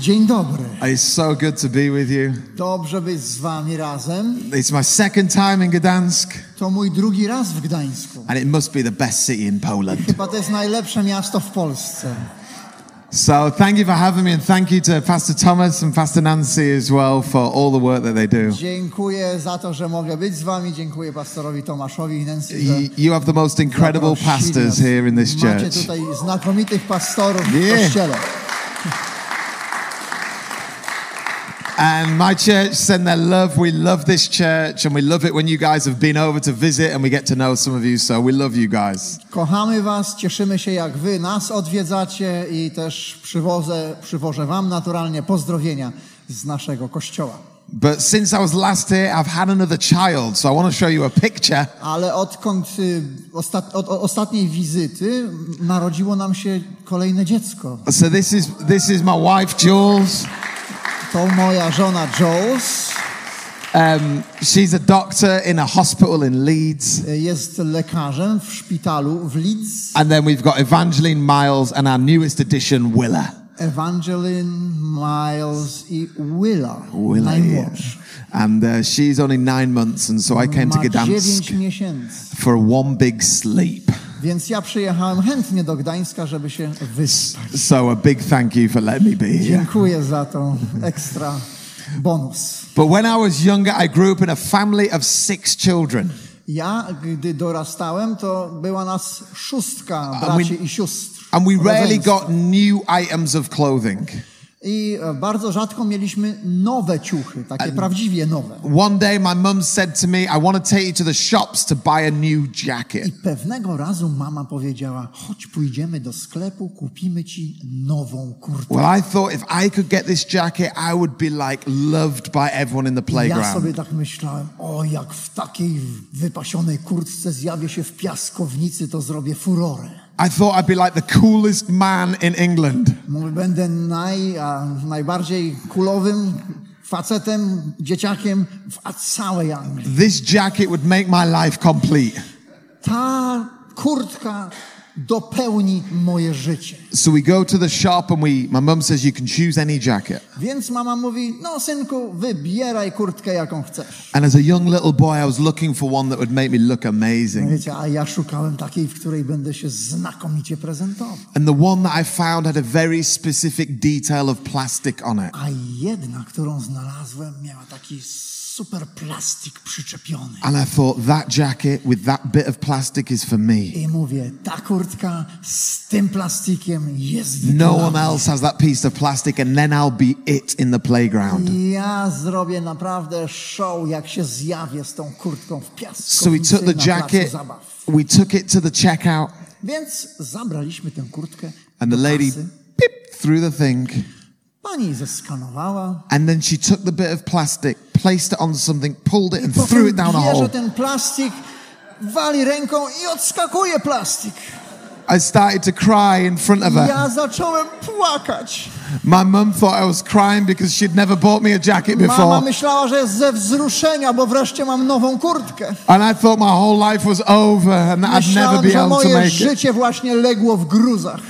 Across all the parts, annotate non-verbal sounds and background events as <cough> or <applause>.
Dzień dobry. It's so good to be with you. Dobrze być z wami razem. It's my second time in Gdansk, To mój drugi raz w Gdańsku. and it must be the best city in Poland. Chyba to jest najlepsze miasto w Polsce. So, thank you for having me, and thank you to Pastor Thomas and Pastor Nancy as well for all the work that they do. Dziękuję za to, że mogę być z wami. Dziękuję pastorowi Tomaszowi i Nancy, You, have the most incredible pastors here in this Macie church. tutaj znakomitych pastorów w kościele. And my church send their love. We love this church, and we love it when you guys have been over to visit and we get to know some of you. So, we love you guys. Kochamy was, cieszymy się jak wy nas odwiedzacie i też przywozę, przywożę wam naturalnie pozdrowienia z naszego kościoła. But since I was last here, I've had another child. So, I want to show you a picture. Ale odkąd y, ostat, od, od ostatniej wizyty narodziło nam się kolejne dziecko. So, this is, this is my wife, Jules. To moja żona Jules Um, she's a doctor in a hospital in Leeds. jest lekarzem w szpitalu w Leeds. And then we've got Evangeline Miles and our newest addition, Willa. Evangeline, Miles i Willa, Willa, yeah. And uh, she's only nine months, and so I came to Gdansk for one big sleep. Więc ja przyjechałem chętnie do Gdańska, żeby się wyspać. So a big thank you for letting me be here. Dziękuję za tą ekstra bonus. But when I was younger, I grew up in a family of six children. Ja, gdy dorastałem, to była nas szóstka we- braci i sióstr. And we rarely got new items of clothing. I e, bardzo rzadko mieliśmy nowe ciuchy, takie prawdziwie nowe. One day, my mum said to me, I want to take you to the shops to buy a new jacket. I pewnego razu mama powiedziała, chodź pójdziemy do sklepu, kupimy ci nową kurtkę. Well, I thought if I could get this jacket, I would be like loved by everyone in the Ja playground. sobie tak myślałem, o jak w takiej wypasionej kurtce zjawię się w piaskownicy, to zrobię furorę. I thought I'd be like the coolest man in England. Mówię, będę naj, a, najbardziej kulowym facetem, dzieciakiem w całej Anglii. This jacket would make my life complete. Ta kurtka dopełni moje życie. So we go to the shop and we, my mum says, you can choose any jacket. Więc mama mówi, no synku, wybieraj kurtkę jaką chcesz. And as a young little boy, I was looking for one that would make me look amazing. Wiecie, a ja szukałem takiej, w której będę się znakomicie prezentował. And the one that I found had a very specific detail of plastic on it. A jedna, którą znalazłem, miała taki super plastik przyczepiony. And I thought, that jacket with that bit of plastic is for me. I mówię, ta kurtka z tym plastikiem jest No one else has that piece of plastic, and then I'll be it in the playground. Ja zrobię naprawdę show, jak się zjawię z tą kurtką w piasku. So we took the jacket, we took it to the checkout, Więc zabraliśmy tę kurtkę and the lady pip through the thing. Pani zeskanowała. And then she took the bit of plastic, placed it on something, pulled it, and Potem threw it down a hole. ten plastik, wali ręką i odskakuje plastik. I started to cry in front of her. Ja zacząłem płakać. My mum thought I was crying because she'd never bought me a jacket Mama before. myślała, że jest ze wzruszenia, bo wreszcie mam nową kurtkę. And I thought my whole life was over and that I'd never Myślałem, be że able to moje make it. życie właśnie legło w gruzach.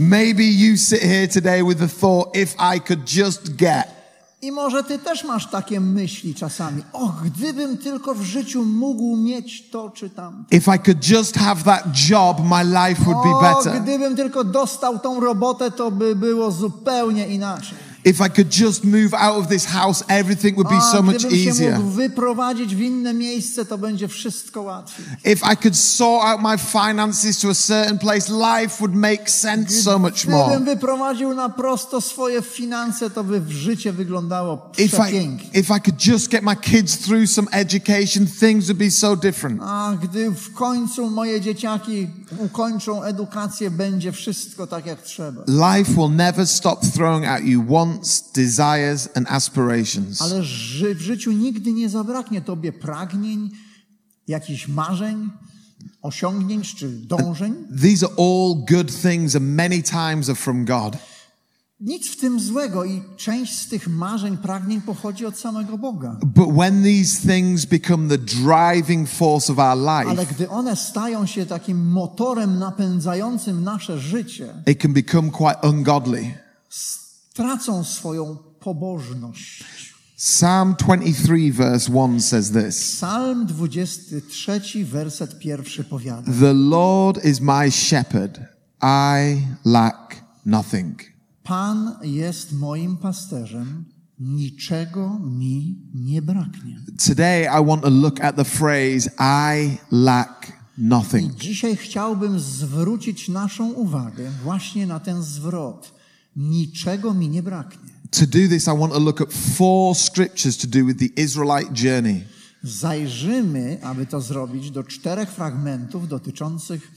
Maybe you sit here today with the thought, if I could just get. I może ty też masz takie myśli czasami. Och, gdybym tylko w życiu mógł mieć to czy tam. If I could just have that job, my life would be O, better. gdybym tylko dostał tą robotę, to by było zupełnie inaczej. If I could just move out of this house, everything would be so much easier. mógł wyprowadzić w inne miejsce, to będzie wszystko łatwiej. If I could sort out my finances to a certain place, life would make sense so much more. Gdybym wyprowadził na prosto swoje finanse, to by w życie wyglądało If I, przepięknie. if I could just get my kids through some education, things would be so different. A gdy w końcu moje dzieciaki ukończą edukację, będzie wszystko tak jak trzeba. Life will never stop throwing at you wants, desires, and aspirations. Ale ży w życiu nigdy nie zabraknie tobie pragnień, jakichś marzeń, osiągnięć czy dążeń. These are all good things and many times are from God. Nic w tym złego i część z tych marzeń, pragnień pochodzi od samego Boga. But when these things become the driving force of our Ale life, gdy one stają się takim motorem napędzającym nasze życie, it can become quite ungodly. Tracą swoją pobożność. Psalm 23, verse 1 says this Psalm 23, werset pierwszy powiada. The Lord is my shepherd, I lack nothing. Pan jest moim pasterzem, niczego mi nie braknie. Today, I want to look at the phrase, I lack nothing. Dzisiaj chciałbym zwrócić naszą uwagę właśnie na ten zwrot. Niczego mi nie braknie. To do this, I want to look at four scriptures to do with the Israelite journey. Zajrzymy, aby to zrobić, do czterech fragmentów dotyczących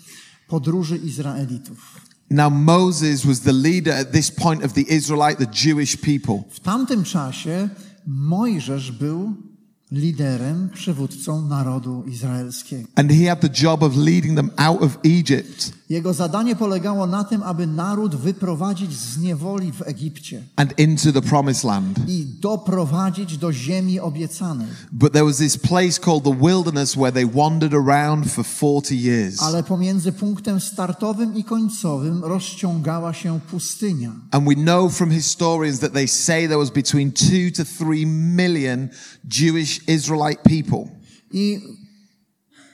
podróży Izraelitów. Now, Moses was the leader at this point of the Israelite, the Jewish people. W tamtym czasie Mojżesz był liderem, przywódcą narodu izraelskiego. And he had the job of leading them out of Egypt Jego zadanie polegało na tym, aby naród wyprowadzić z niewoli w Egipcie and into the promised land. i doprowadzić do ziemi obiecanej. But there was this place called the wilderness where they wandered around for 40 years. Ale pomiędzy punktem startowym i końcowym rozciągała się pustynia. And we know from historians that they say there was between two to three million Jewish Israelite people. I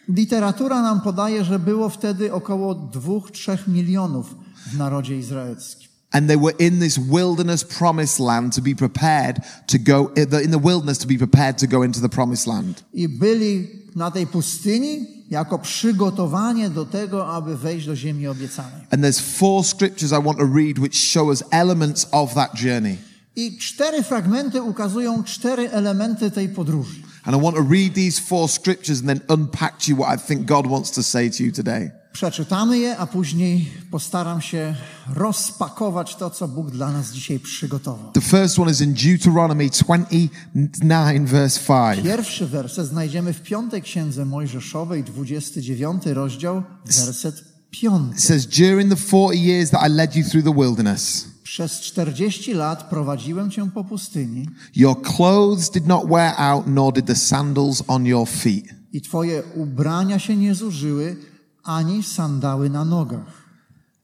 literatura nam podaje, że było wtedy około 2-3 milionów w narodzie izraelskim. And they were in this wilderness promised land to be prepared to go, in the wilderness to be prepared to go into the promised land. I byli na tej pustyni jako przygotowanie do tego, aby wejść do ziemi obiecanej. And there's four scriptures I want to read which show us elements of that journey. I cztery fragmenty ukazują cztery elementy tej podróży. And I want to read these four scriptures and then unpack you what I think God wants to say to you today. Przeczytamy je, a później postaram się rozpakować to, co Bóg dla nas dzisiaj przygotował. The first one is in Deuteronomy 29, verse 5. Pierwszy werset znajdziemy w piątej księdze Mojżeszowej, 29 rozdział, werset piąty. It says, During the 40 years that I led you through the wilderness, Przez 40 lat prowadziłem cię po pustyni your clothes did not wear out, nor did the sandals on your feet. i twoje ubrania się nie zużyły, ani sandały na nogach.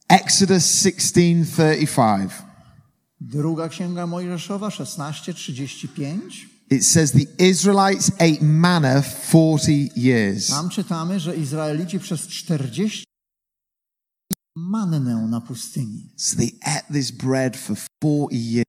Exodus 16:35. Druga księga Mojżeszowa, 16:35. It says the Israelites ate manna 40 years. Tam czytamy, że Izraelici przez 40 mannę na pustyni. So they ate this bread for 40 years.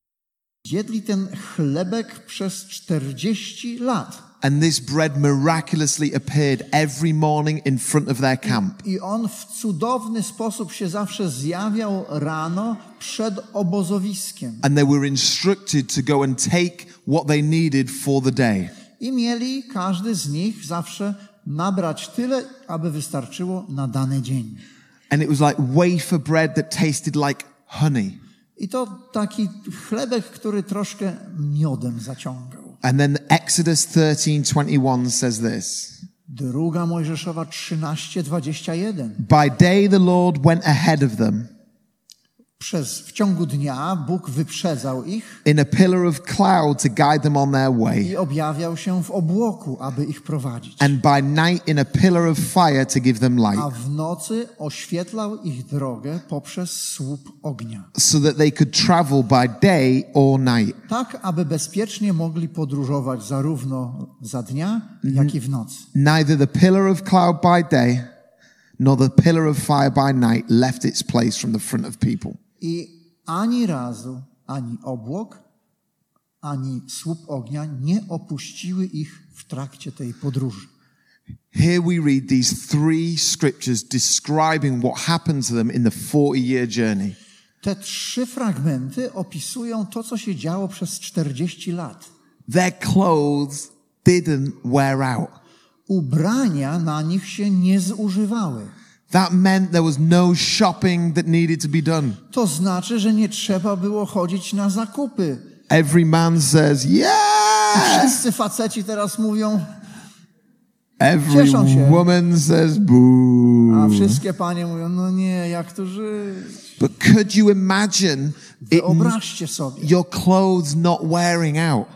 Jedli ten chlebek przez 40 lat. And this bread miraculously appeared every morning in front of their camp. I on w cudowny sposób się zawsze zjawiał rano przed obozowiskiem. And they were instructed to go and take what they needed for the day. I mieli każdy z nich zawsze nabrać tyle, aby wystarczyło na dany dzień. And it was like wafer bread that tasted like honey. I to taki chlebek, który troszkę miodem zaciągał. And then Exodus 13:21 says this. Druga Mojżeszowa 13:21. By day the Lord went ahead of them Przez w ciągu dnia Bóg wyprzedzał ich in a pillar of cloud to guide them on their way, i objawiał się w obłoku, aby ich prowadzić. and by night in a pillar of fire to give them A light, w nocy oświetlał ich drogę poprzez słup ognia. so that they could travel by day or night. Tak, aby bezpiecznie mogli podróżować zarówno za dnia, jak i w nocy. Neither the pillar of cloud by day nor the pillar of fire by night left its place from the front of people. I ani razu, ani obłok, ani słup ognia nie opuściły ich w trakcie tej podróży. Here we read these three scriptures describing what happened to them in the 40 year journey. Te trzy fragmenty opisują to, co się działo przez 40 lat. Their clothes didn't wear out. Ubrania na nich się nie zużywały. That meant there was no shopping that needed to be done. To znaczy, że nie trzeba było chodzić na zakupy. Every man says, Yeah! Wszyscy faceci teraz mówią, Every Cieszą się. woman says boo. A wszystkie panie mówią, no nie, jak tu żyć? But could you imagine it, Wyobraźcie sobie. your clothes not wearing out?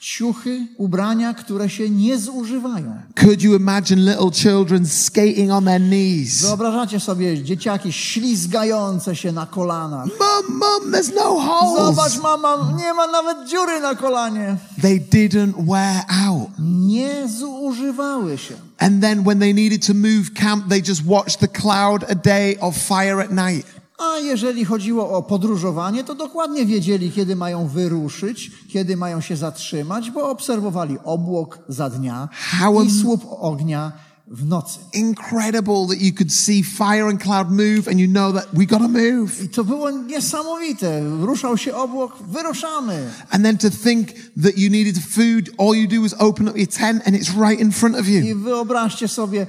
Ciuchy, ubrania, które się nie zużywają. Could you imagine little children skating on their knees? Wyobrażacie sobie dzieciaki ślizgające się na kolanach. Mum, mum, there's no holes. Zobacz, mama, nie ma nawet dziury na kolanie. They didn't wear out. Nie zużywały się. And then when they needed to move camp, they just watched the cloud a day of fire at night. A jeżeli chodziło o podróżowanie, to dokładnie wiedzieli, kiedy mają wyruszyć, kiedy mają się zatrzymać, bo obserwowali obłok za dnia How i słup ognia w nocy. Incredible that you could see fire and cloud move and you know that we gotta move. I to było niesamowite. Ruszał się obłok, wyruszamy. And then to think that you needed food, all you do is open up your tent and it's right in front of I you. wyobraźcie sobie,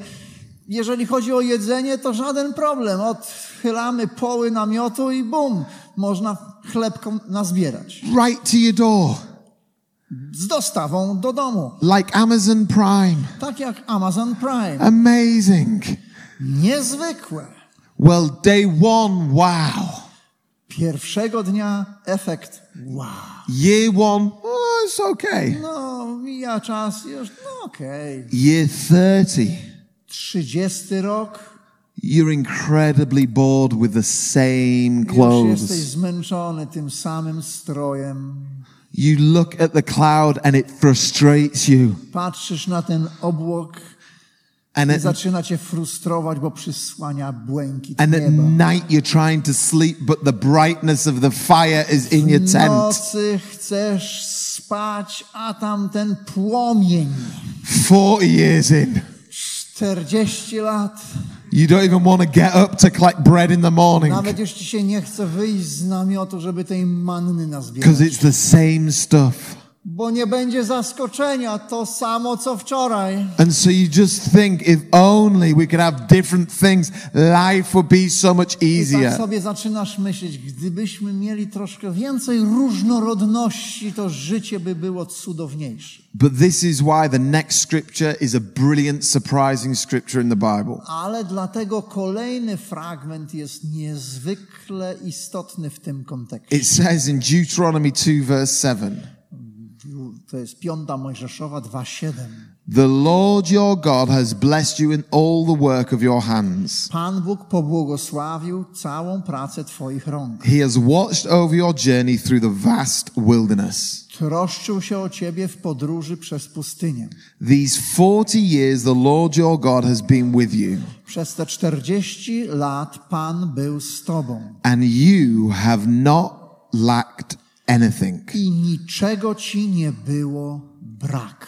jeżeli chodzi o jedzenie, to żaden problem. Odchylamy poły namiotu i bum, można chlebką nazbierać. Right to your door. Z dostawą do domu. Like Amazon Prime. Tak jak Amazon Prime. Amazing. Niezwykłe. Well, day one, wow. Pierwszego dnia efekt wow. Year one, oh, it's okay. No, mija czas, już, no okej. Year 30, Trzydziesty rok, you're incredibly bored with the same już jesteś clothes. zmęczony tym samym strojem. You look at the cloud and it frustrates you. Patrzysz na ten obłok And at, zaczyna cię frustrować, bo przysłania błękit and at nieba. night you're trying to sleep, but the brightness of the fire is in your W tent. nocy chcesz spać, a tam ten płomień. 40 years in. 40 lat. You don't even want to get up to collect bread in the morning Nawet już ci się nie chce wyjść z namiotu, żeby tej manny nazbierać. because it's the same stuff. Bo nie będzie zaskoczenia, to samo co wczoraj. And so you just think if only we could have different things, life would be so much I tak easier. sobie zaczynasz myśleć, gdybyśmy mieli troszkę więcej różnorodności, to życie by było cudowniejsze. But this is why the next scripture is a brilliant, surprising scripture in the Bible. Ale dlatego kolejny fragment jest niezwykle istotny w tym kontekście. It says in Deuteronomy 2, verse 7 To jest piąta Mojżeszowa 2,7. The Lord your God has blessed you in all the work of your hands. Pan Bóg pobłogosławił całą pracę Twoich rąk. He has watched over your journey through the vast wilderness. Troszczył się o Ciebie w podróży przez pustynię. These 40 years, the Lord your God has been with you, Przez te 40 lat Pan był z Tobą and you have not lacked anything. i niczego Ci nie było brak.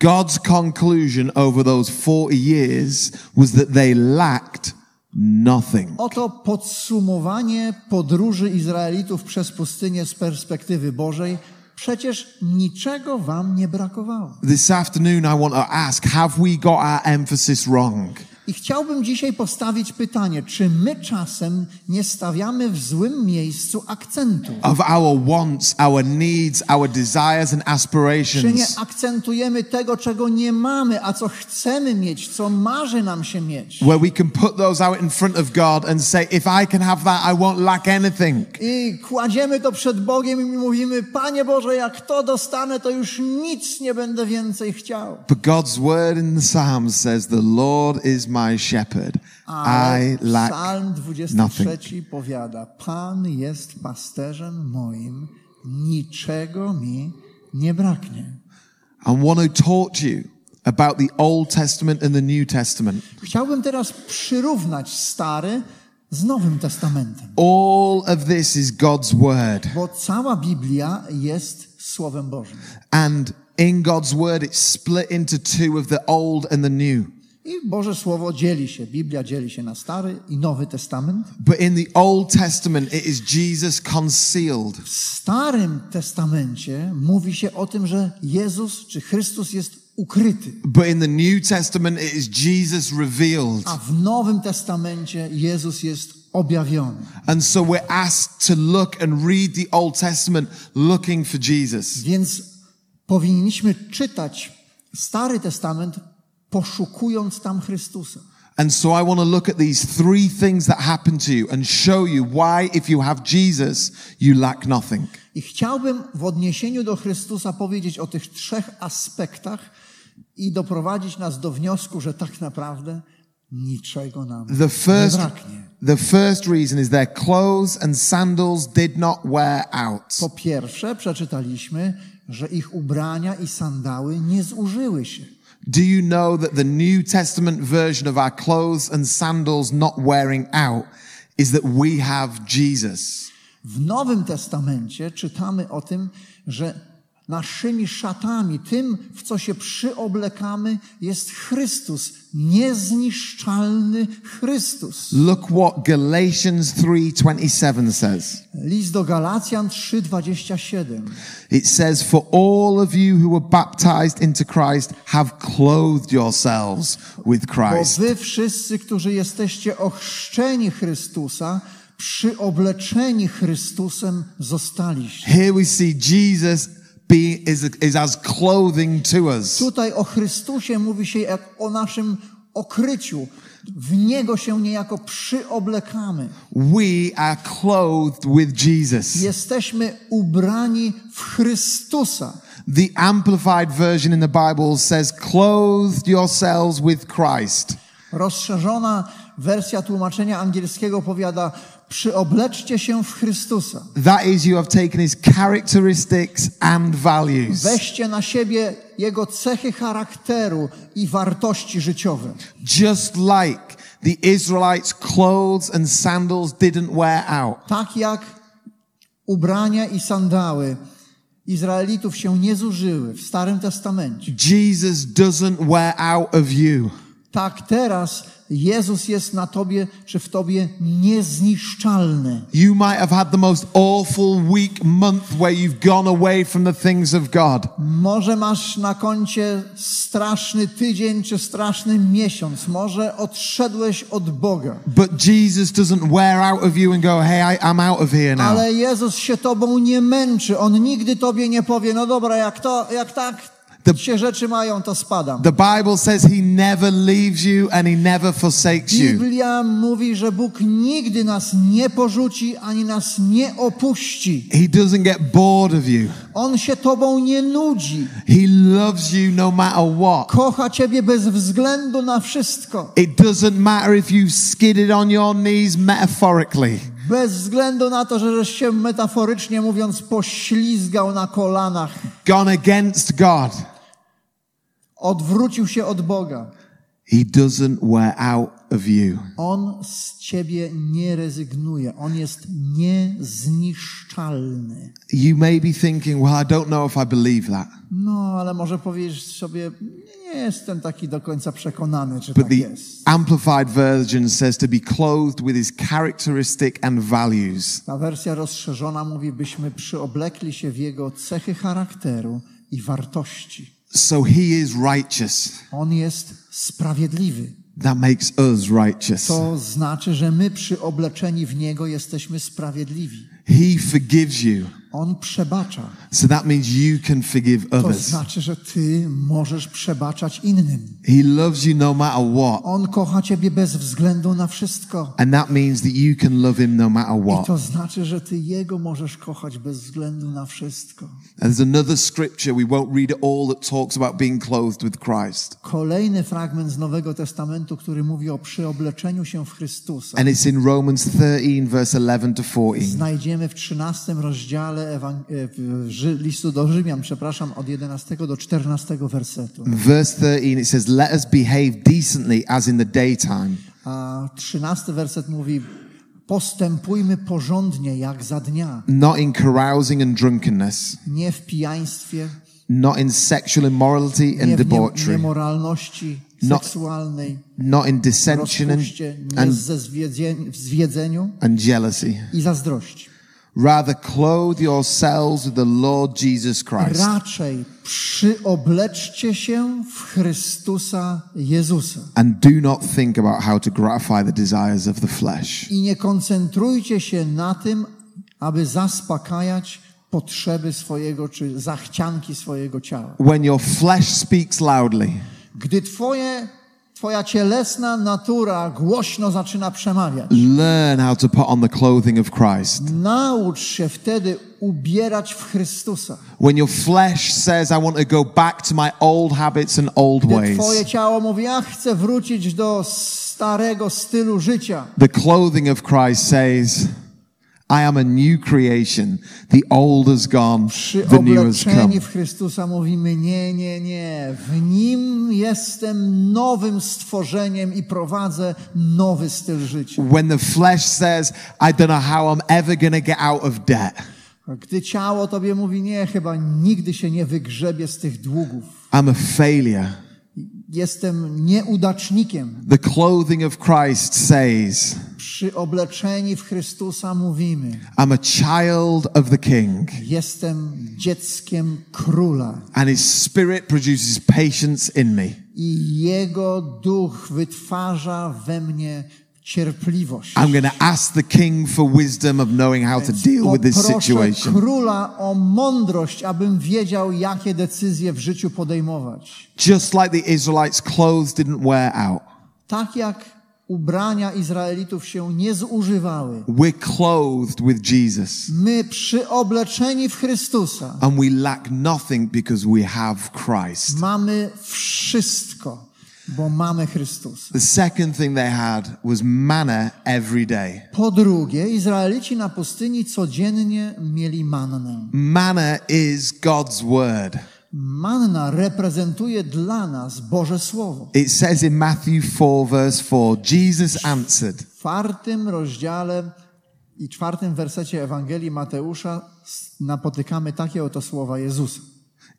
God's conclusion over those 40 years was that they lacked nothing. Oto podsumowanie podróży Izraelitów przez pustynię z perspektywy Bożej. Przecież niczego Wam nie brakowało. This afternoon, I want to ask have we got our emphasis wrong? I chciałbym dzisiaj postawić pytanie, czy my czasem nie stawiamy w złym miejscu akcentu? Of our wants, our needs, our desires, and Czy nie aspirations. akcentujemy tego, czego nie mamy, a co chcemy mieć, co marzy nam się mieć? Where we can put those out in front of God and say, if I can have that, I won't lack anything. I kładziemy to przed Bogiem i mówimy, Panie Boże, jak to dostanę, to już nic nie będę więcej chciał. But God's word in the Psalms says, The Lord is my shepherd. Ale I lack Psalm 23 nothing. powiada, Pan jest pasterzem moim, niczego mi nie braknie. I want to to you about the Old Testament and the New Testament. Chciałbym teraz przyrównać Stary z Nowym Testamentem, All of this is God's word. bo cała Biblia jest Słowem Bożym. And in God's word, it's split into two of the Old and the New. I Boże Słowo dzieli się, Biblia dzieli się na Stary i Nowy Testament. But in the Old Testament, it is Jesus concealed. W Starym Testamencie mówi się o tym, że Jezus czy Chrystus jest ukryty, But in the New Testament, it is Jesus revealed. a w Nowym Testamencie Jezus jest objawiony. And so we're asked to look and read the Old Testament looking for Jesus. Więc powinniśmy czytać Stary Testament poszukując tam Chrystusa. And so I want to look at these three things that happen to you and show you why, if you have Jesus, you lack nothing. I chciałbym w odniesieniu do Chrystusa powiedzieć o tych trzech aspektach i doprowadzić nas do wniosku, że tak naprawdę niczego nam The nie first, braknie. the first reason is their clothes and sandals did not wear out. Po pierwsze, przeczytaliśmy, że ich ubrania i sandały nie zużyły się. Do you know that the New Testament version of our clothes and sandals not wearing out is that we have Jesus? W Nowym Testamencie czytamy o tym, że naszymi szatami, tym, w co się przyoblekamy, jest Chrystus, niezniszczalny Chrystus. Look what Galatians 3:27 says. List do Galacjan 3:27. It says, For all of you who were baptized into Christ have clothed yourselves with Bo Christ. wy wszyscy, którzy jesteście ochrzczeni Chrystusa, przyobleczeni Chrystusem zostaliście. Here we see Jesus be, is, is as clothing to us. Tutaj o Chrystusie mówi się jak o naszym okryciu. W Niego się niejako przyoblekamy. We are clothed with Jesus. Jesteśmy ubrani w Chrystusa. The Amplified version in the Bible says, Clothed yourselves with Christ. Rozszerzona wersja tłumaczenia angielskiego powiada: Przyobleczcie się w Chrystusa. That is, you have taken his characteristics and values. Weźcie na siebie Jego cechy charakteru i wartości życiowe. Just like the Israelites' clothes and sandals didn't wear out. Tak jak ubrania i sandały Izraelitów się nie zużyły w Starym Testamencie. Jesus doesn't wear out of you. Tak teraz Jezus jest na tobie czy w tobie niezniszczalny. You might have had the most awful week, month where you've gone away from the things of God. Może masz na koncie straszny tydzień czy straszny miesiąc. Może odszedłeś od Boga. But Jesus doesn't wear out of you and go, hey, I, I'm out of here now. Ale Jezus się tobą nie męczy. On nigdy tobie nie powie, no dobra, jak to, jak tak The- się rzeczy mają, to spadam. The Bible says he never leaves you and he never forsakes you. Biblia mówi, że Bóg nigdy nas nie porzuci, ani nas nie opuści. He doesn't get bored of you. On się tobą nie nudzi. He loves you no matter what. Kocha ciebie bez względu na wszystko. It doesn't matter if you skidded on your knees metaphorically. Bez względu na to, że się metaforycznie mówiąc poślizgał na kolanach, Gone against God. Odwrócił się od Boga. He doesn't wear out of you. On z ciebie nie rezygnuje. On jest niezniszczalny. You may be thinking, well, I don't know if I believe that. No, ale może powiedzieć sobie, nie jestem taki do końca przekonany, czy But tak the jest. Amplified Version says to be clothed with his characteristic and values. Ta wersja rozszerzona mówi, byśmy przyoblekli się w jego cechy charakteru i wartości. So he is righteous. On jest sprawiedliwy. That makes us righteous. To znaczy, że my przyobleczeni w niego jesteśmy sprawiedliwi. He forgives you. On przebacza. So that means you can forgive To others. znaczy, że ty możesz przebaczać innym. He loves you no matter what. On kocha ciebie bez względu na wszystko. And that means that you can love him no matter I what. to znaczy, że ty Jego możesz kochać bez względu na wszystko. And there's another scripture, we won't read it all, that talks about being clothed with Christ. Kolejny fragment z Nowego Testamentu, który mówi o przyobleczeniu się w Chrystusa. And it's in Romans 13, verse 11 to 14. Znajdziemy w 13 rozdziale E, w- listu do Rzymian, przepraszam, od 11 do 14 wersetu. Verse 13, it says, Let us behave decently as in the daytime, A 13 werset mówi: Postępujmy porządnie jak za dnia, not in carousing and drunkenness, nie w pijaństwie, not in sexual immorality nie and w nie, debauchery, niemoralności No- seksualnej, not in dissension and, and, w and jealousy. i zazdrości. Rather, clothe yourselves with the Lord Jesus Christ. Raczej przyobleczcie się w Chrystusa Jezusa. And do not think about how to gratify the desires of the flesh. I nie koncentrujcie się na tym, aby zaspokajać potrzeby swojego czy zachcianki swojego ciała. When your flesh speaks loudly, Gdy twoje, twoja cielesna natura głośno zaczyna przemawiać, learn how to put on the clothing of Christ. naucz się wtedy ubierać w Chrystusa. When your flesh says, I want to go back to my old habits and old Gdy ways, twoje ciało mówi, ja chcę wrócić do starego stylu życia, the clothing of Christ says, I am a new creation. The old has gone, the new has come. w Chrystusa mówimy, nie, nie, nie, w Nim jestem nowym stworzeniem i prowadzę nowy styl życia. When the flesh says, I don't know how I'm ever going to get out of debt. Gdy ciało tobie mówi, nie, chyba nigdy się nie wygrzebie z tych długów. I'm a failure. Jestem nieudacznikiem. The clothing of Christ says, Przy obleczeni w Chrystusa mówimy, I'm a child of the King, jestem dzieckiem króla and his spirit produces patience in me. i Jego duch wytwarza we mnie cierpliwość. I'm going to ask the King for wisdom of knowing how to deal with this situation. króla o mądrość, abym wiedział, jakie decyzje w życiu podejmować. Just like the Israelites' clothes didn't wear out, Tak jak ubrania Izraelitów się nie zużywały, we're clothed with Jesus, my przyobleczeni w Chrystusa and we lack nothing because we have Christ. mamy wszystko, bo mamy Chrystusa. The second thing they had was manna every day. Po drugie, Izraelici na pustyni codziennie mieli mannę. Manna is God's word. Manna reprezentuje dla nas Boże Słowo. It says in Matthew 4, verse 4, Jesus answered, W czwartym rozdziale i czwartym wersecie Ewangelii Mateusza napotykamy takie oto słowa Jezusa.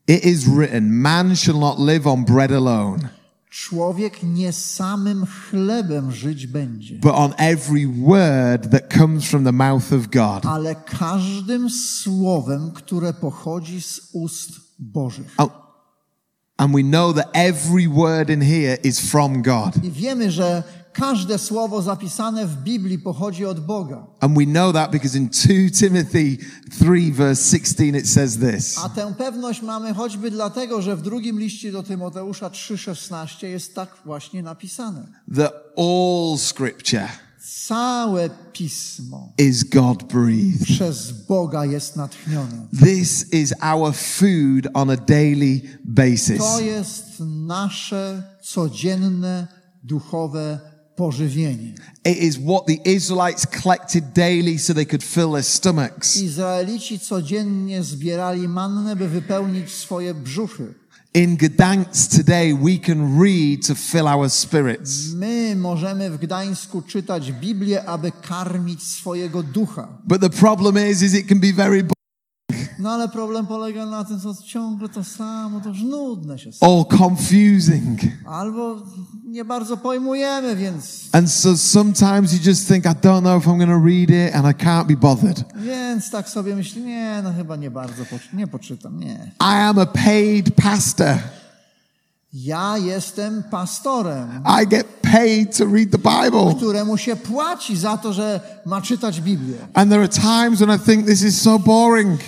It is written, Man shall not live on bread alone, Człowiek nie samym chlebem żyć będzie, but on every word that comes from the mouth of God. ale każdym słowem, które pochodzi z ust Bożych. Oh, and we know that every word in here is from God. I wiemy, że każde słowo zapisane w Biblii pochodzi od Boga. And we know that because in 2 Timothy 3, verse 16, it says this A tę pewność mamy choćby dlatego, że w drugim liście do Tymoteusza 3,16 jest tak właśnie napisane. that all scripture Całe pismo is God breathed. przez Boga jest natchnione. This is our food on a daily basis. To jest nasze codzienne duchowe pożywienie. It is what the Israelites collected daily so they could fill their stomachs. Izraelici codziennie zbierali mannę, by wypełnić swoje brzuchy. In Gdansk today, we can read to fill our spirits. My możemy w Gdańsku czytać Biblię, aby karmić swojego ducha. But the problem is, is it can be very No ale problem polega na tym, że ciągle to samo, to już nudne się staje. or confusing. Albo nie bardzo pojmujemy, więc, And so sometimes you just think, I don't know if I'm going to read it and I can't be bothered. więc tak sobie myśli, nie, no chyba nie bardzo, nie poczytam, nie. I am a paid pastor. Ja jestem pastorem, I get paid to read the Bible. któremu się płaci za to, że ma czytać Biblię. And there are times when I think this is so boring.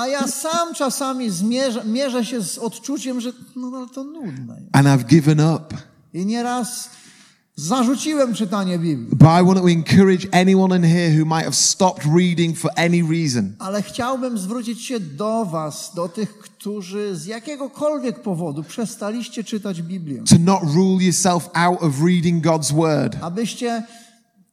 A ja sam czasami zmierzę, mierzę się z odczuciem, że no ale to nudne. And I've given up. I nieraz zarzuciłem czytanie Biblii. But I want to encourage anyone in here who might have stopped reading for any reason. Ale chciałbym zwrócić się do Was, do tych, którzy z jakiegokolwiek powodu przestaliście czytać Biblię. To not rule yourself out of reading God's word. Abyście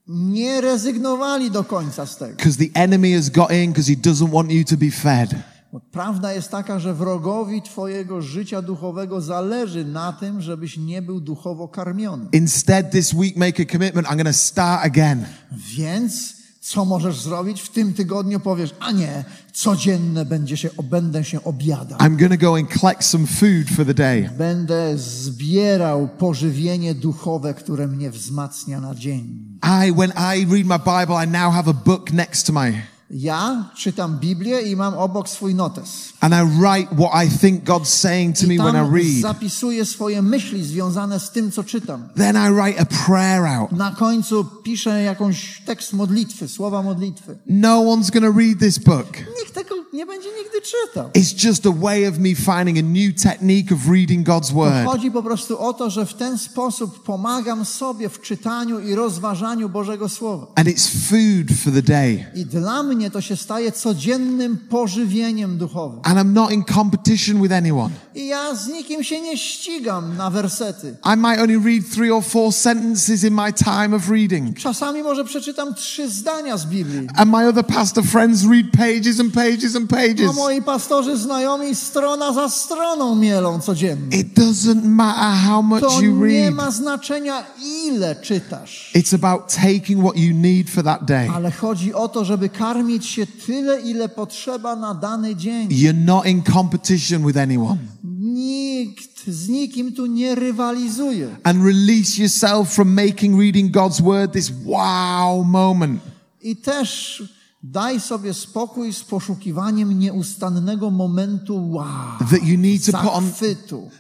nie rezygnowali do końca z tego. Because the enemy has got in because he doesn't want you to be fed. Bo prawda jest taka, że wrogowi Twojego życia duchowego zależy na tym, żebyś nie był duchowo karmiony. Instead, this week, make a commitment. I'm going to start again. Więc co możesz zrobić? W tym tygodniu powiesz, a nie, codzienne będzie się, będę się obiadał. I'm go and collect some food for the day. Będę zbierał pożywienie duchowe, które mnie wzmacnia na dzień. I, when I read my Bible, I now have a book next to my, Ja czytam Biblię i mam obok swój notes. and I write what I think God's saying to I me when I read. zapisuję swoje myśli związane z tym, co czytam. Then I write a prayer out. Na końcu piszę jakąś tekst modlitwy, słowa modlitwy. No one's to read this book. Nikt tego nie będzie nigdy czytał. It's just a way of me finding a new technique of reading God's word. Chodzi po prostu o to, że w ten sposób pomagam sobie w czytaniu i rozważaniu Bożego Słowa. And it's food for the day. I dla mnie to się staje codziennym pożywieniem duchowym. And I'm not in competition with anyone. I ja z nikim się nie ścigam na wersety. I might only read three or four sentences in my time of reading. Czasami może przeczytam trzy zdania z Biblii. And my other pastor friends read pages and pages and A pages. moi pastorzy znajomi strona za stroną mielą codziennie. It doesn't matter how To much you nie read. ma znaczenia, ile czytasz. It's about taking what you need for that day. Ale chodzi o to, żeby karmić się tyle, ile potrzeba na dany dzień. You're not in competition with anyone. Nikt z nikim tu nie rywalizuje. And release yourself from making reading God's word this wow moment. I też daj sobie spokój z poszukiwaniem nieustannego momentu wow, That you need to put on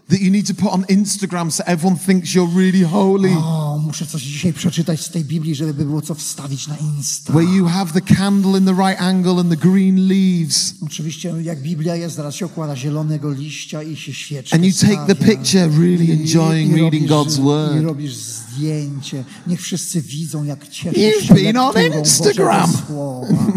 that you need to put on Instagram so everyone thinks you're really holy. O, muszę coś dzisiaj przeczytać z tej Biblii, żeby było co wstawić na Insta. Where you have the candle in the right angle and the green leaves. Oczywiście jak Biblia jest, zaraz się okłada zielonego liścia i się świeczkę And you take the picture really enjoying I reading God's I word. robisz zdjęcie. Niech wszyscy widzą, jak cieszysz You've się been on Instagram. Słowa.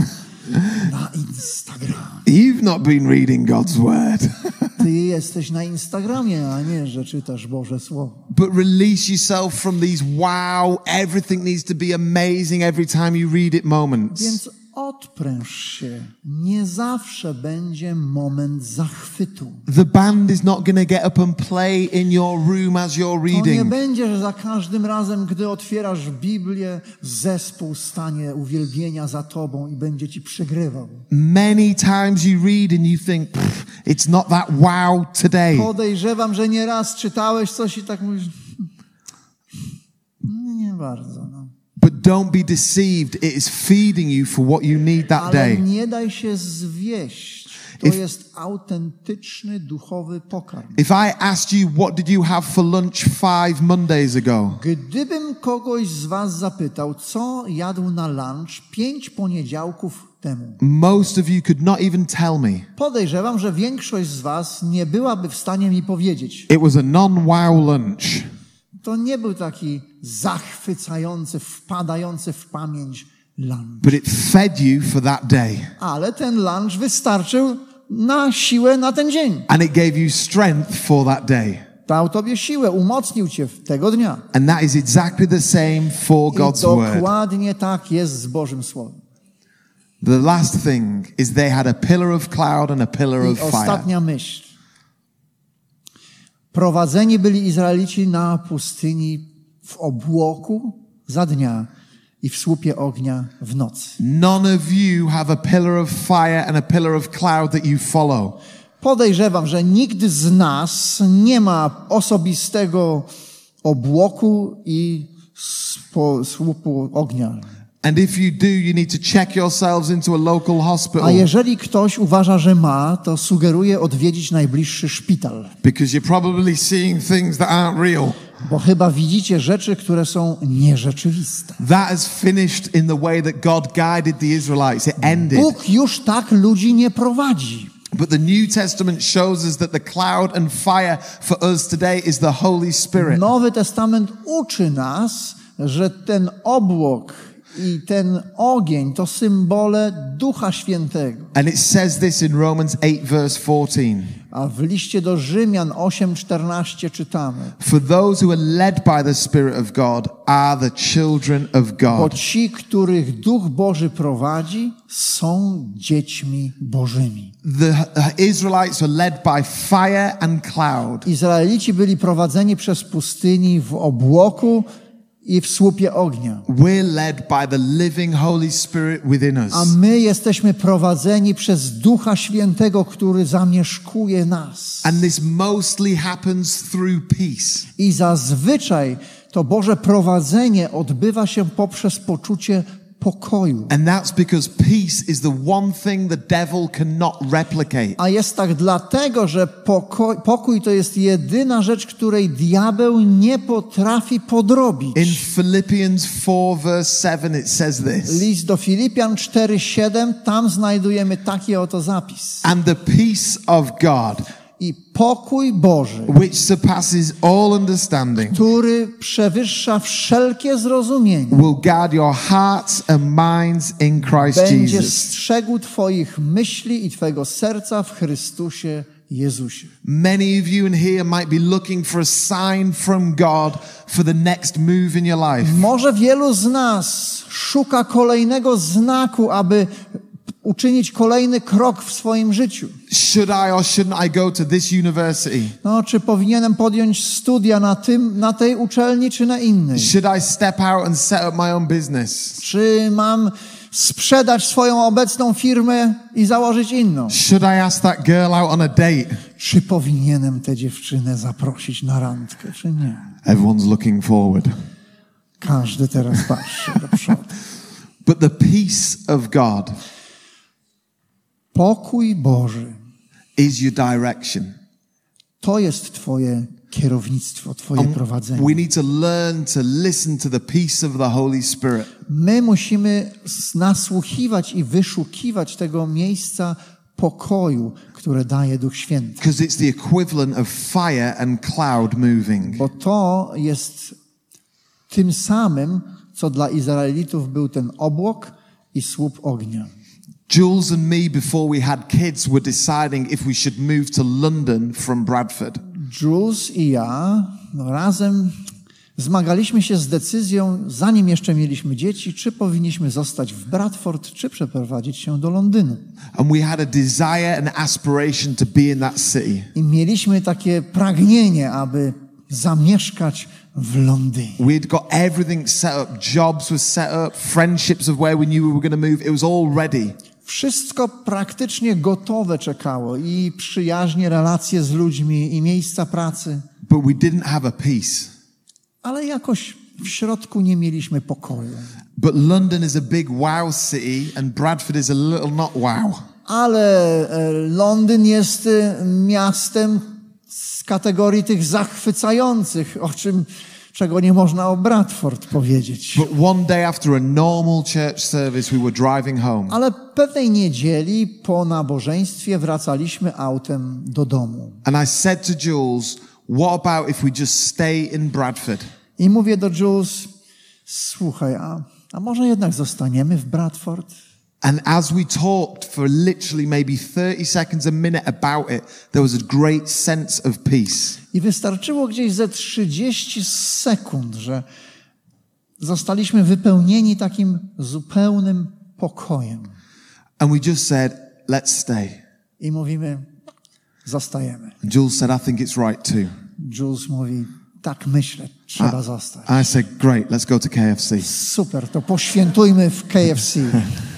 You've not been reading God's word. <laughs> Ty jesteś na Instagramie, a nie, że czytasz Boże Słowo. But release yourself from these wow, everything needs to be amazing every time you read it moments. Więc odpręż się. Nie zawsze będzie moment zachwytu. The band is not going to get up and play in your room as you're To nie reading. będzie, że za każdym razem, gdy otwierasz Biblię, zespół stanie uwielbienia za tobą i będzie ci przegrywał. Many times you read and you think, "Pff, it's not that wow today. Podejrzewam, że nieraz czytałeś coś i tak mówisz, "Hmm, nie bardzo. No. But don't be deceived. It is feeding you for what you need that Ale day. nie daj się zwieść. To If- jest autentyczny duchowy pokarm. If I asked you, what did you have for lunch five Mondays ago? Gdybym kogoś z was zapytał, co jadł na lunch pięć poniedziałków temu, Most of you could not even tell me. podejrzewam, że większość z was nie byłaby w stanie mi powiedzieć. It was a non wow lunch. To nie był taki zachwycający, wpadający w pamięć lunch. but it fed you for that day Ale ten lunch wystarczył na siłę na ten dzień. and it gave you strength for that day. Dał tobie siłę, umocnił cię w tego dnia. And that is exactly the same for God's word. dokładnie tak jest z Bożym Słowem. The last thing is they had a pillar of cloud and a pillar I of fire. ostatnia myśl. Prowadzeni byli Izraelici na pustyni w obłoku za dnia i w słupie ognia w nocy. None of you have a pillar of fire and a pillar of cloud that you follow. Podejrzewam, że nikt z nas nie ma osobistego obłoku i słupu ognia. And if you do, you need to check yourselves into a local A hospital jeżeli ktoś uważa, że ma, to sugeruję odwiedzić najbliższy szpital, because you're probably seeing things that aren't real. bo chyba widzicie rzeczy, które są nierzeczywiste. That has finished in the way that God guided the Israelites. It ended. Bóg już tak ludzi nie prowadzi. But the New Testament shows us that the cloud and fire for us today is the Holy Spirit. Nowy Testament uczy nas, że ten obłok i ten ogień to symbole Ducha Świętego. And it says this in Romans 8, verse 14. A w liście do Rzymian 8:14 czytamy: For those who are led by the Spirit of God are the children of Bo God. ci, których Duch Boży prowadzi, są dziećmi Bożymi. The Israelites are led by fire and cloud. Izraelici byli prowadzeni przez pustyni w obłoku i w słupie ognia. We're led by the living Holy Spirit within A us. my jesteśmy prowadzeni przez Ducha Świętego, który zamieszkuje nas. And this mostly happens through peace. I zazwyczaj to Boże prowadzenie odbywa się poprzez poczucie pokoju. And that's because peace is the one thing the devil cannot replicate. A jest tak dlatego, że pokój, pokój to jest jedyna rzecz, której diabeł nie potrafi podrobić. In Philippians 4, verse 7, it says this List do Filipian 4:7, tam znajdujemy taki oto zapis. And the peace of God, I pokój Boży, which surpasses all understanding, który przewyższa wszelkie zrozumienie, will guard your hearts and minds in Christ będzie Jesus. strzegł Twoich myśli i Twojego serca w Chrystusie Jezusie. Many of you in here might be looking for a sign from God for the next move in your life. Może wielu z nas szuka kolejnego znaku, aby uczynić kolejny krok w swoim życiu. Should I or shouldn't I go to this university? No, czy powinienem podjąć studia na, tym, na tej uczelni, czy na innej? Should I step out and set up my own business? Czy mam sprzedać swoją obecną firmę i założyć inną? Should I ask that girl out on a date? Czy powinienem tę dziewczynę zaprosić na randkę, czy nie? Everyone's looking forward. Każdy teraz patrzy do przodu. <laughs> But the peace of God Pokój Boży is your direction. to jest Twoje kierownictwo, Twoje prowadzenie. We need to learn to listen to the peace of the Holy Spirit. My musimy nasłuchiwać i wyszukiwać tego miejsca pokoju, które daje Duch Święty. Because it's the equivalent of fire and cloud moving. Bo to jest tym samym, co dla Izraelitów był ten obłok i słup ognia. Jules and me, before we had kids, were deciding if we should move to London from Bradford. Jules i ja no, razem zmagaliśmy się z decyzją, zanim jeszcze mieliśmy dzieci, czy powinniśmy zostać w Bradford, czy przeprowadzić się do Londynu. And we had a desire and aspiration to be in that city. I mieliśmy takie pragnienie, aby zamieszkać w Londynie. We'd got everything set up, jobs were set up, friendships of where we knew we were going to move. It was all ready. Wszystko praktycznie gotowe czekało i przyjaźnie, relacje z ludźmi i miejsca pracy, But we didn't have a peace. ale jakoś w środku nie mieliśmy pokoju. But London is a big wow city and Bradford is a little not wow. Ale e, Londyn jest e, miastem z kategorii tych zachwycających, o czym, czego nie można o Bradford powiedzieć. But one day after a normal church service, we were driving home. Ale pewnej niedzieli po nabożeństwie wracaliśmy autem do domu. And I said to Jules, what about if we just stay in Bradford? I mówię do Jules, słuchaj, a, a może jednak zostaniemy w Bradford? And as we talked for literally maybe 30 seconds, a minute about it, there was a great sense of peace. I wystarczyło gdzieś ze 30 sekund, że zostaliśmy wypełnieni takim zupełnym pokojem. And we just said, let's stay. I mówimy, zostajemy. And Jules said, I think it's right too. Jules mówi, tak myślę, trzeba zostać. I said, great, let's go to KFC. Super, to poświętujmy w KFC. <laughs>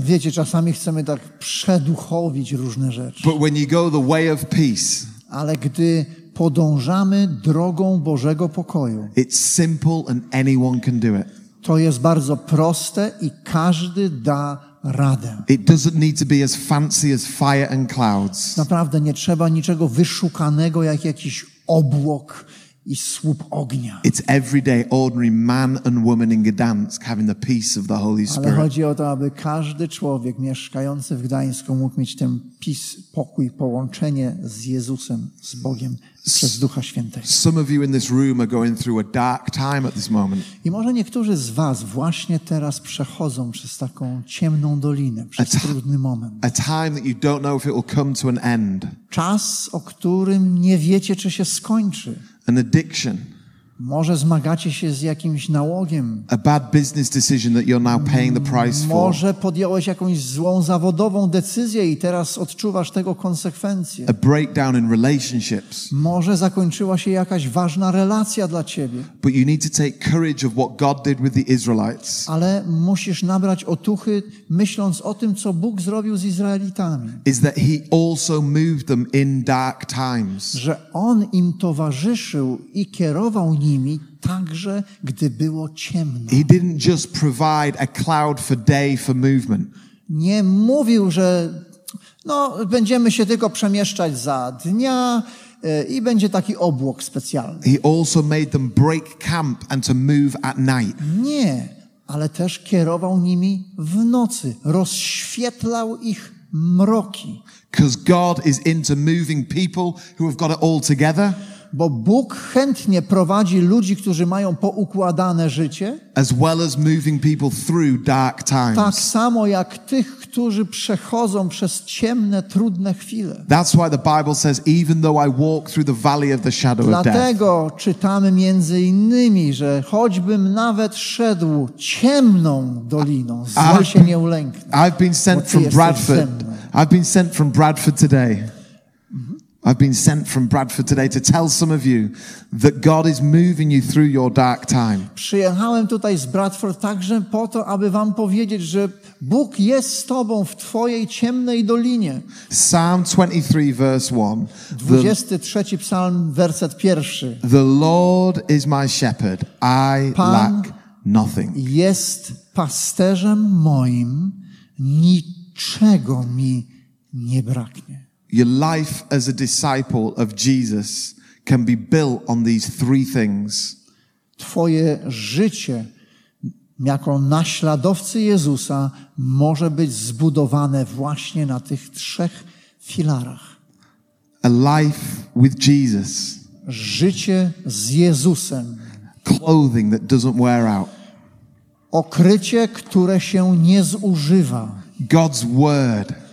Wiecie, czasami chcemy tak przeduchowić różne rzeczy. But when you go the way of peace, Ale gdy podążamy drogą Bożego pokoju, it's simple and anyone can do it. to jest bardzo proste i każdy da radę. It doesn't need to be as fancy as fire and clouds. Naprawdę nie trzeba niczego wyszukanego jak jakiś obłok i słup ognia. It's everyday, ordinary man and woman in Gdansk having the peace of the Holy Ale Spirit. chodzi o to, aby każdy człowiek mieszkający w Gdańsku mógł mieć ten pis, pokój, połączenie z Jezusem, z Bogiem przez Ducha Świętego. Some of you in this room are going through a dark time at this moment. I może niektórzy z Was właśnie teraz przechodzą przez taką ciemną dolinę, przez trudny moment. A time that you don't know if it will come to an end. Czas, o którym nie wiecie, czy się skończy. An addiction. Może zmagacie się z jakimś nałogiem. A bad business decision that you're now paying the price for. Może podjąłeś jakąś złą zawodową decyzję i teraz odczuwasz tego konsekwencje. A breakdown in relationships. Może zakończyła się jakaś ważna relacja dla ciebie, But you need to take courage of what God did with the Israelites. ale musisz nabrać otuchy, myśląc o tym, co Bóg zrobił z Izraelitami. Is that He also moved them in dark times. Że On im towarzyszył i kierował nimi, także gdy było ciemno. He didn't just provide a cloud for day for movement. Nie mówił, że no, będziemy się tylko przemieszczać za dnia e, i będzie taki obłok specjalny. He also made them break camp and to move at night. Nie, ale też kierował nimi w nocy, rozświetlał ich mroki. Because God is into moving people who have got it all together, Bo Bóg chętnie prowadzi ludzi, którzy mają poukładane życie, as well as moving people through dark tak times. samo jak tych, którzy przechodzą przez ciemne, trudne chwile. That's why the Bible says, even though I walk through the valley of the shadow of death, Dlatego czytamy między innymi, że choćbym nawet szedł ciemną doliną, zła się nie ulęknę. I've been sent from Bradford. I've been sent from Bradford today. I've been sent from Bradford today to tell some of you that God is moving you through your dark time. Przyjechałem tutaj z Bradford także po to, aby wam powiedzieć, że Bóg jest z tobą w twojej ciemnej dolinie. Psalm 23, verse 1. The, 23 psalm, werset pierwszy. the Lord is my shepherd. I Pan- lack nothing. Jest pasterzem moim, niczego mi nie braknie. Your life as a disciple of Jesus can be built on these three things. Twoje życie jako naśladowcy Jezusa może być zbudowane właśnie na tych trzech filarach. A life with Jesus, Życie z Jezusem, clothing that doesn't wear out, okrycie, które się nie zużywa. God's word,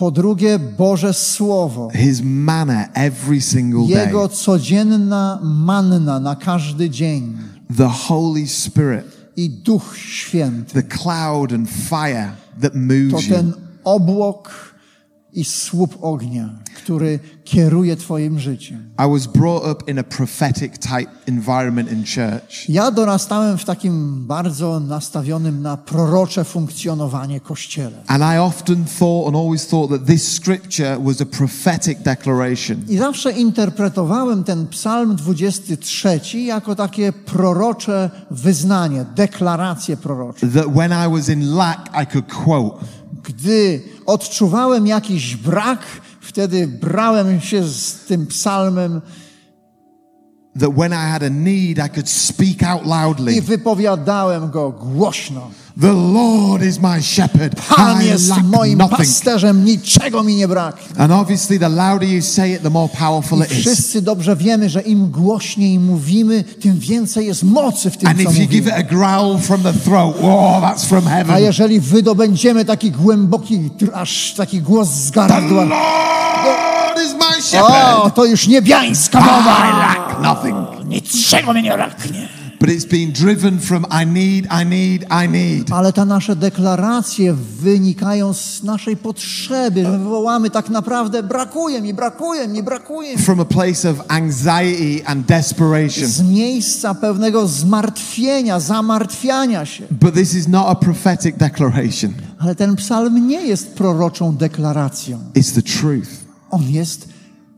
Po drugie, Boże Słowo, His manna every single day, Jego codzienna manna na każdy dzień the Holy Spirit, i Duch Święty. the cloud and fire that To moves you. ten obłok i słup ognia, który kieruje Twoim życiem. I was brought up in a prophetic type environment in church. Ja dorastałem w takim bardzo nastawionym na prorocze funkcjonowanie kościele. And I often thought and always thought that this scripture was a prophetic declaration. I zawsze interpretowałem ten psalm 23 jako takie prorocze wyznanie, deklaracje prorocze. That when I was in lack, I could quote. Gdy odczuwałem jakiś brak, wtedy brałem się z tym psalmem That when I had a need, I could speak out i loudly. wypowiadałem go głośno. The Lord is my shepherd. Pan I jest lack moim nothing. pasterzem, niczego mi nie braknie. And obviously, the louder you say it, the more powerful I it is. wszyscy dobrze wiemy, że im głośniej mówimy, tym więcej jest mocy w tym, And co if you give it mówimy. a growl from the throat, oh, that's from A heaven. jeżeli wydobędziemy taki głęboki, aż taki głos z The gardła, Lord is my o, shepherd. to już niebiańska I mowa. Nothing. Niczego mi nie braknie. But it's been driven from I need, I need, I need. Ale te nasze deklaracje wynikają z naszej potrzeby, że wywołamy tak naprawdę brakuje mi, brakuje mi, brakuje mi. From a place of anxiety and desperation. Z miejsca pewnego zmartwienia, zamartwiania się. But this is not a prophetic declaration, Ale ten psalm nie jest proroczą deklaracją. it's the truth On jest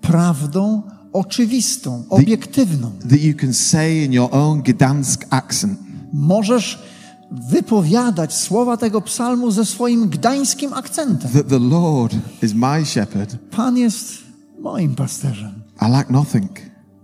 prawdą oczywistą, obiektywną. that you can say in your own Gdansk accent. Możesz wypowiadać słowa tego psalmu ze swoim gdańskim akcentem. That the Lord is my shepherd. Pan jest moim pasterzem. I lack nothing.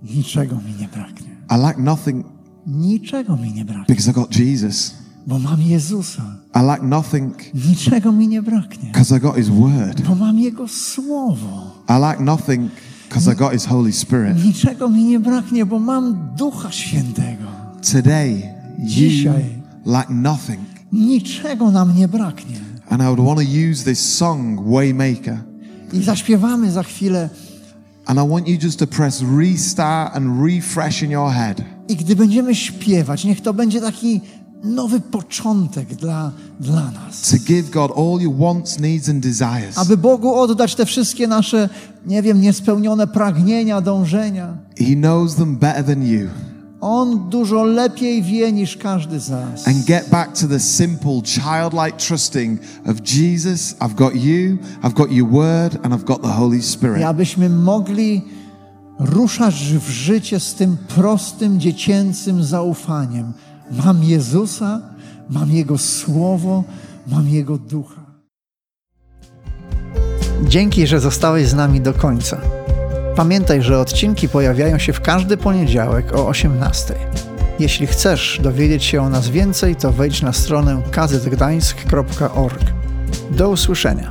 Niczego mi nie braknie. I lack nothing Niczego mi nie braknie, because I got Jesus. bo mam Jezusa. I lack nothing Niczego mi nie braknie, because I got His word. bo mam Jego słowo. I lack nothing because I got His Holy Spirit. Niczego mi nie braknie, bo mam Ducha Świętego. Today, Dzisiaj. lack nothing. Niczego nam nie braknie. And I would want to use this song, Waymaker. I zaśpiewamy za chwilę. And I want you just to press restart and refresh in your head. I gdy będziemy śpiewać, niech to będzie taki nowy początek dla, dla nas. To give God all your wants, needs, and desires. Aby Bogu oddać te wszystkie nasze, nie wiem, niespełnione pragnienia, dążenia. He knows them better than you. On dużo lepiej wie niż każdy z nas. And get back to the simple, childlike trusting of Jesus, I've got you, I've got your word, and I've got the Holy I Spirit. abyśmy mogli ruszasz w życie z tym prostym, dziecięcym zaufaniem. Mam Jezusa, mam Jego Słowo, mam Jego Ducha. Dzięki, że zostałeś z nami do końca. Pamiętaj, że odcinki pojawiają się w każdy poniedziałek o 18. Jeśli chcesz dowiedzieć się o nas więcej, to wejdź na stronę kazetgdańsk.org. Do usłyszenia.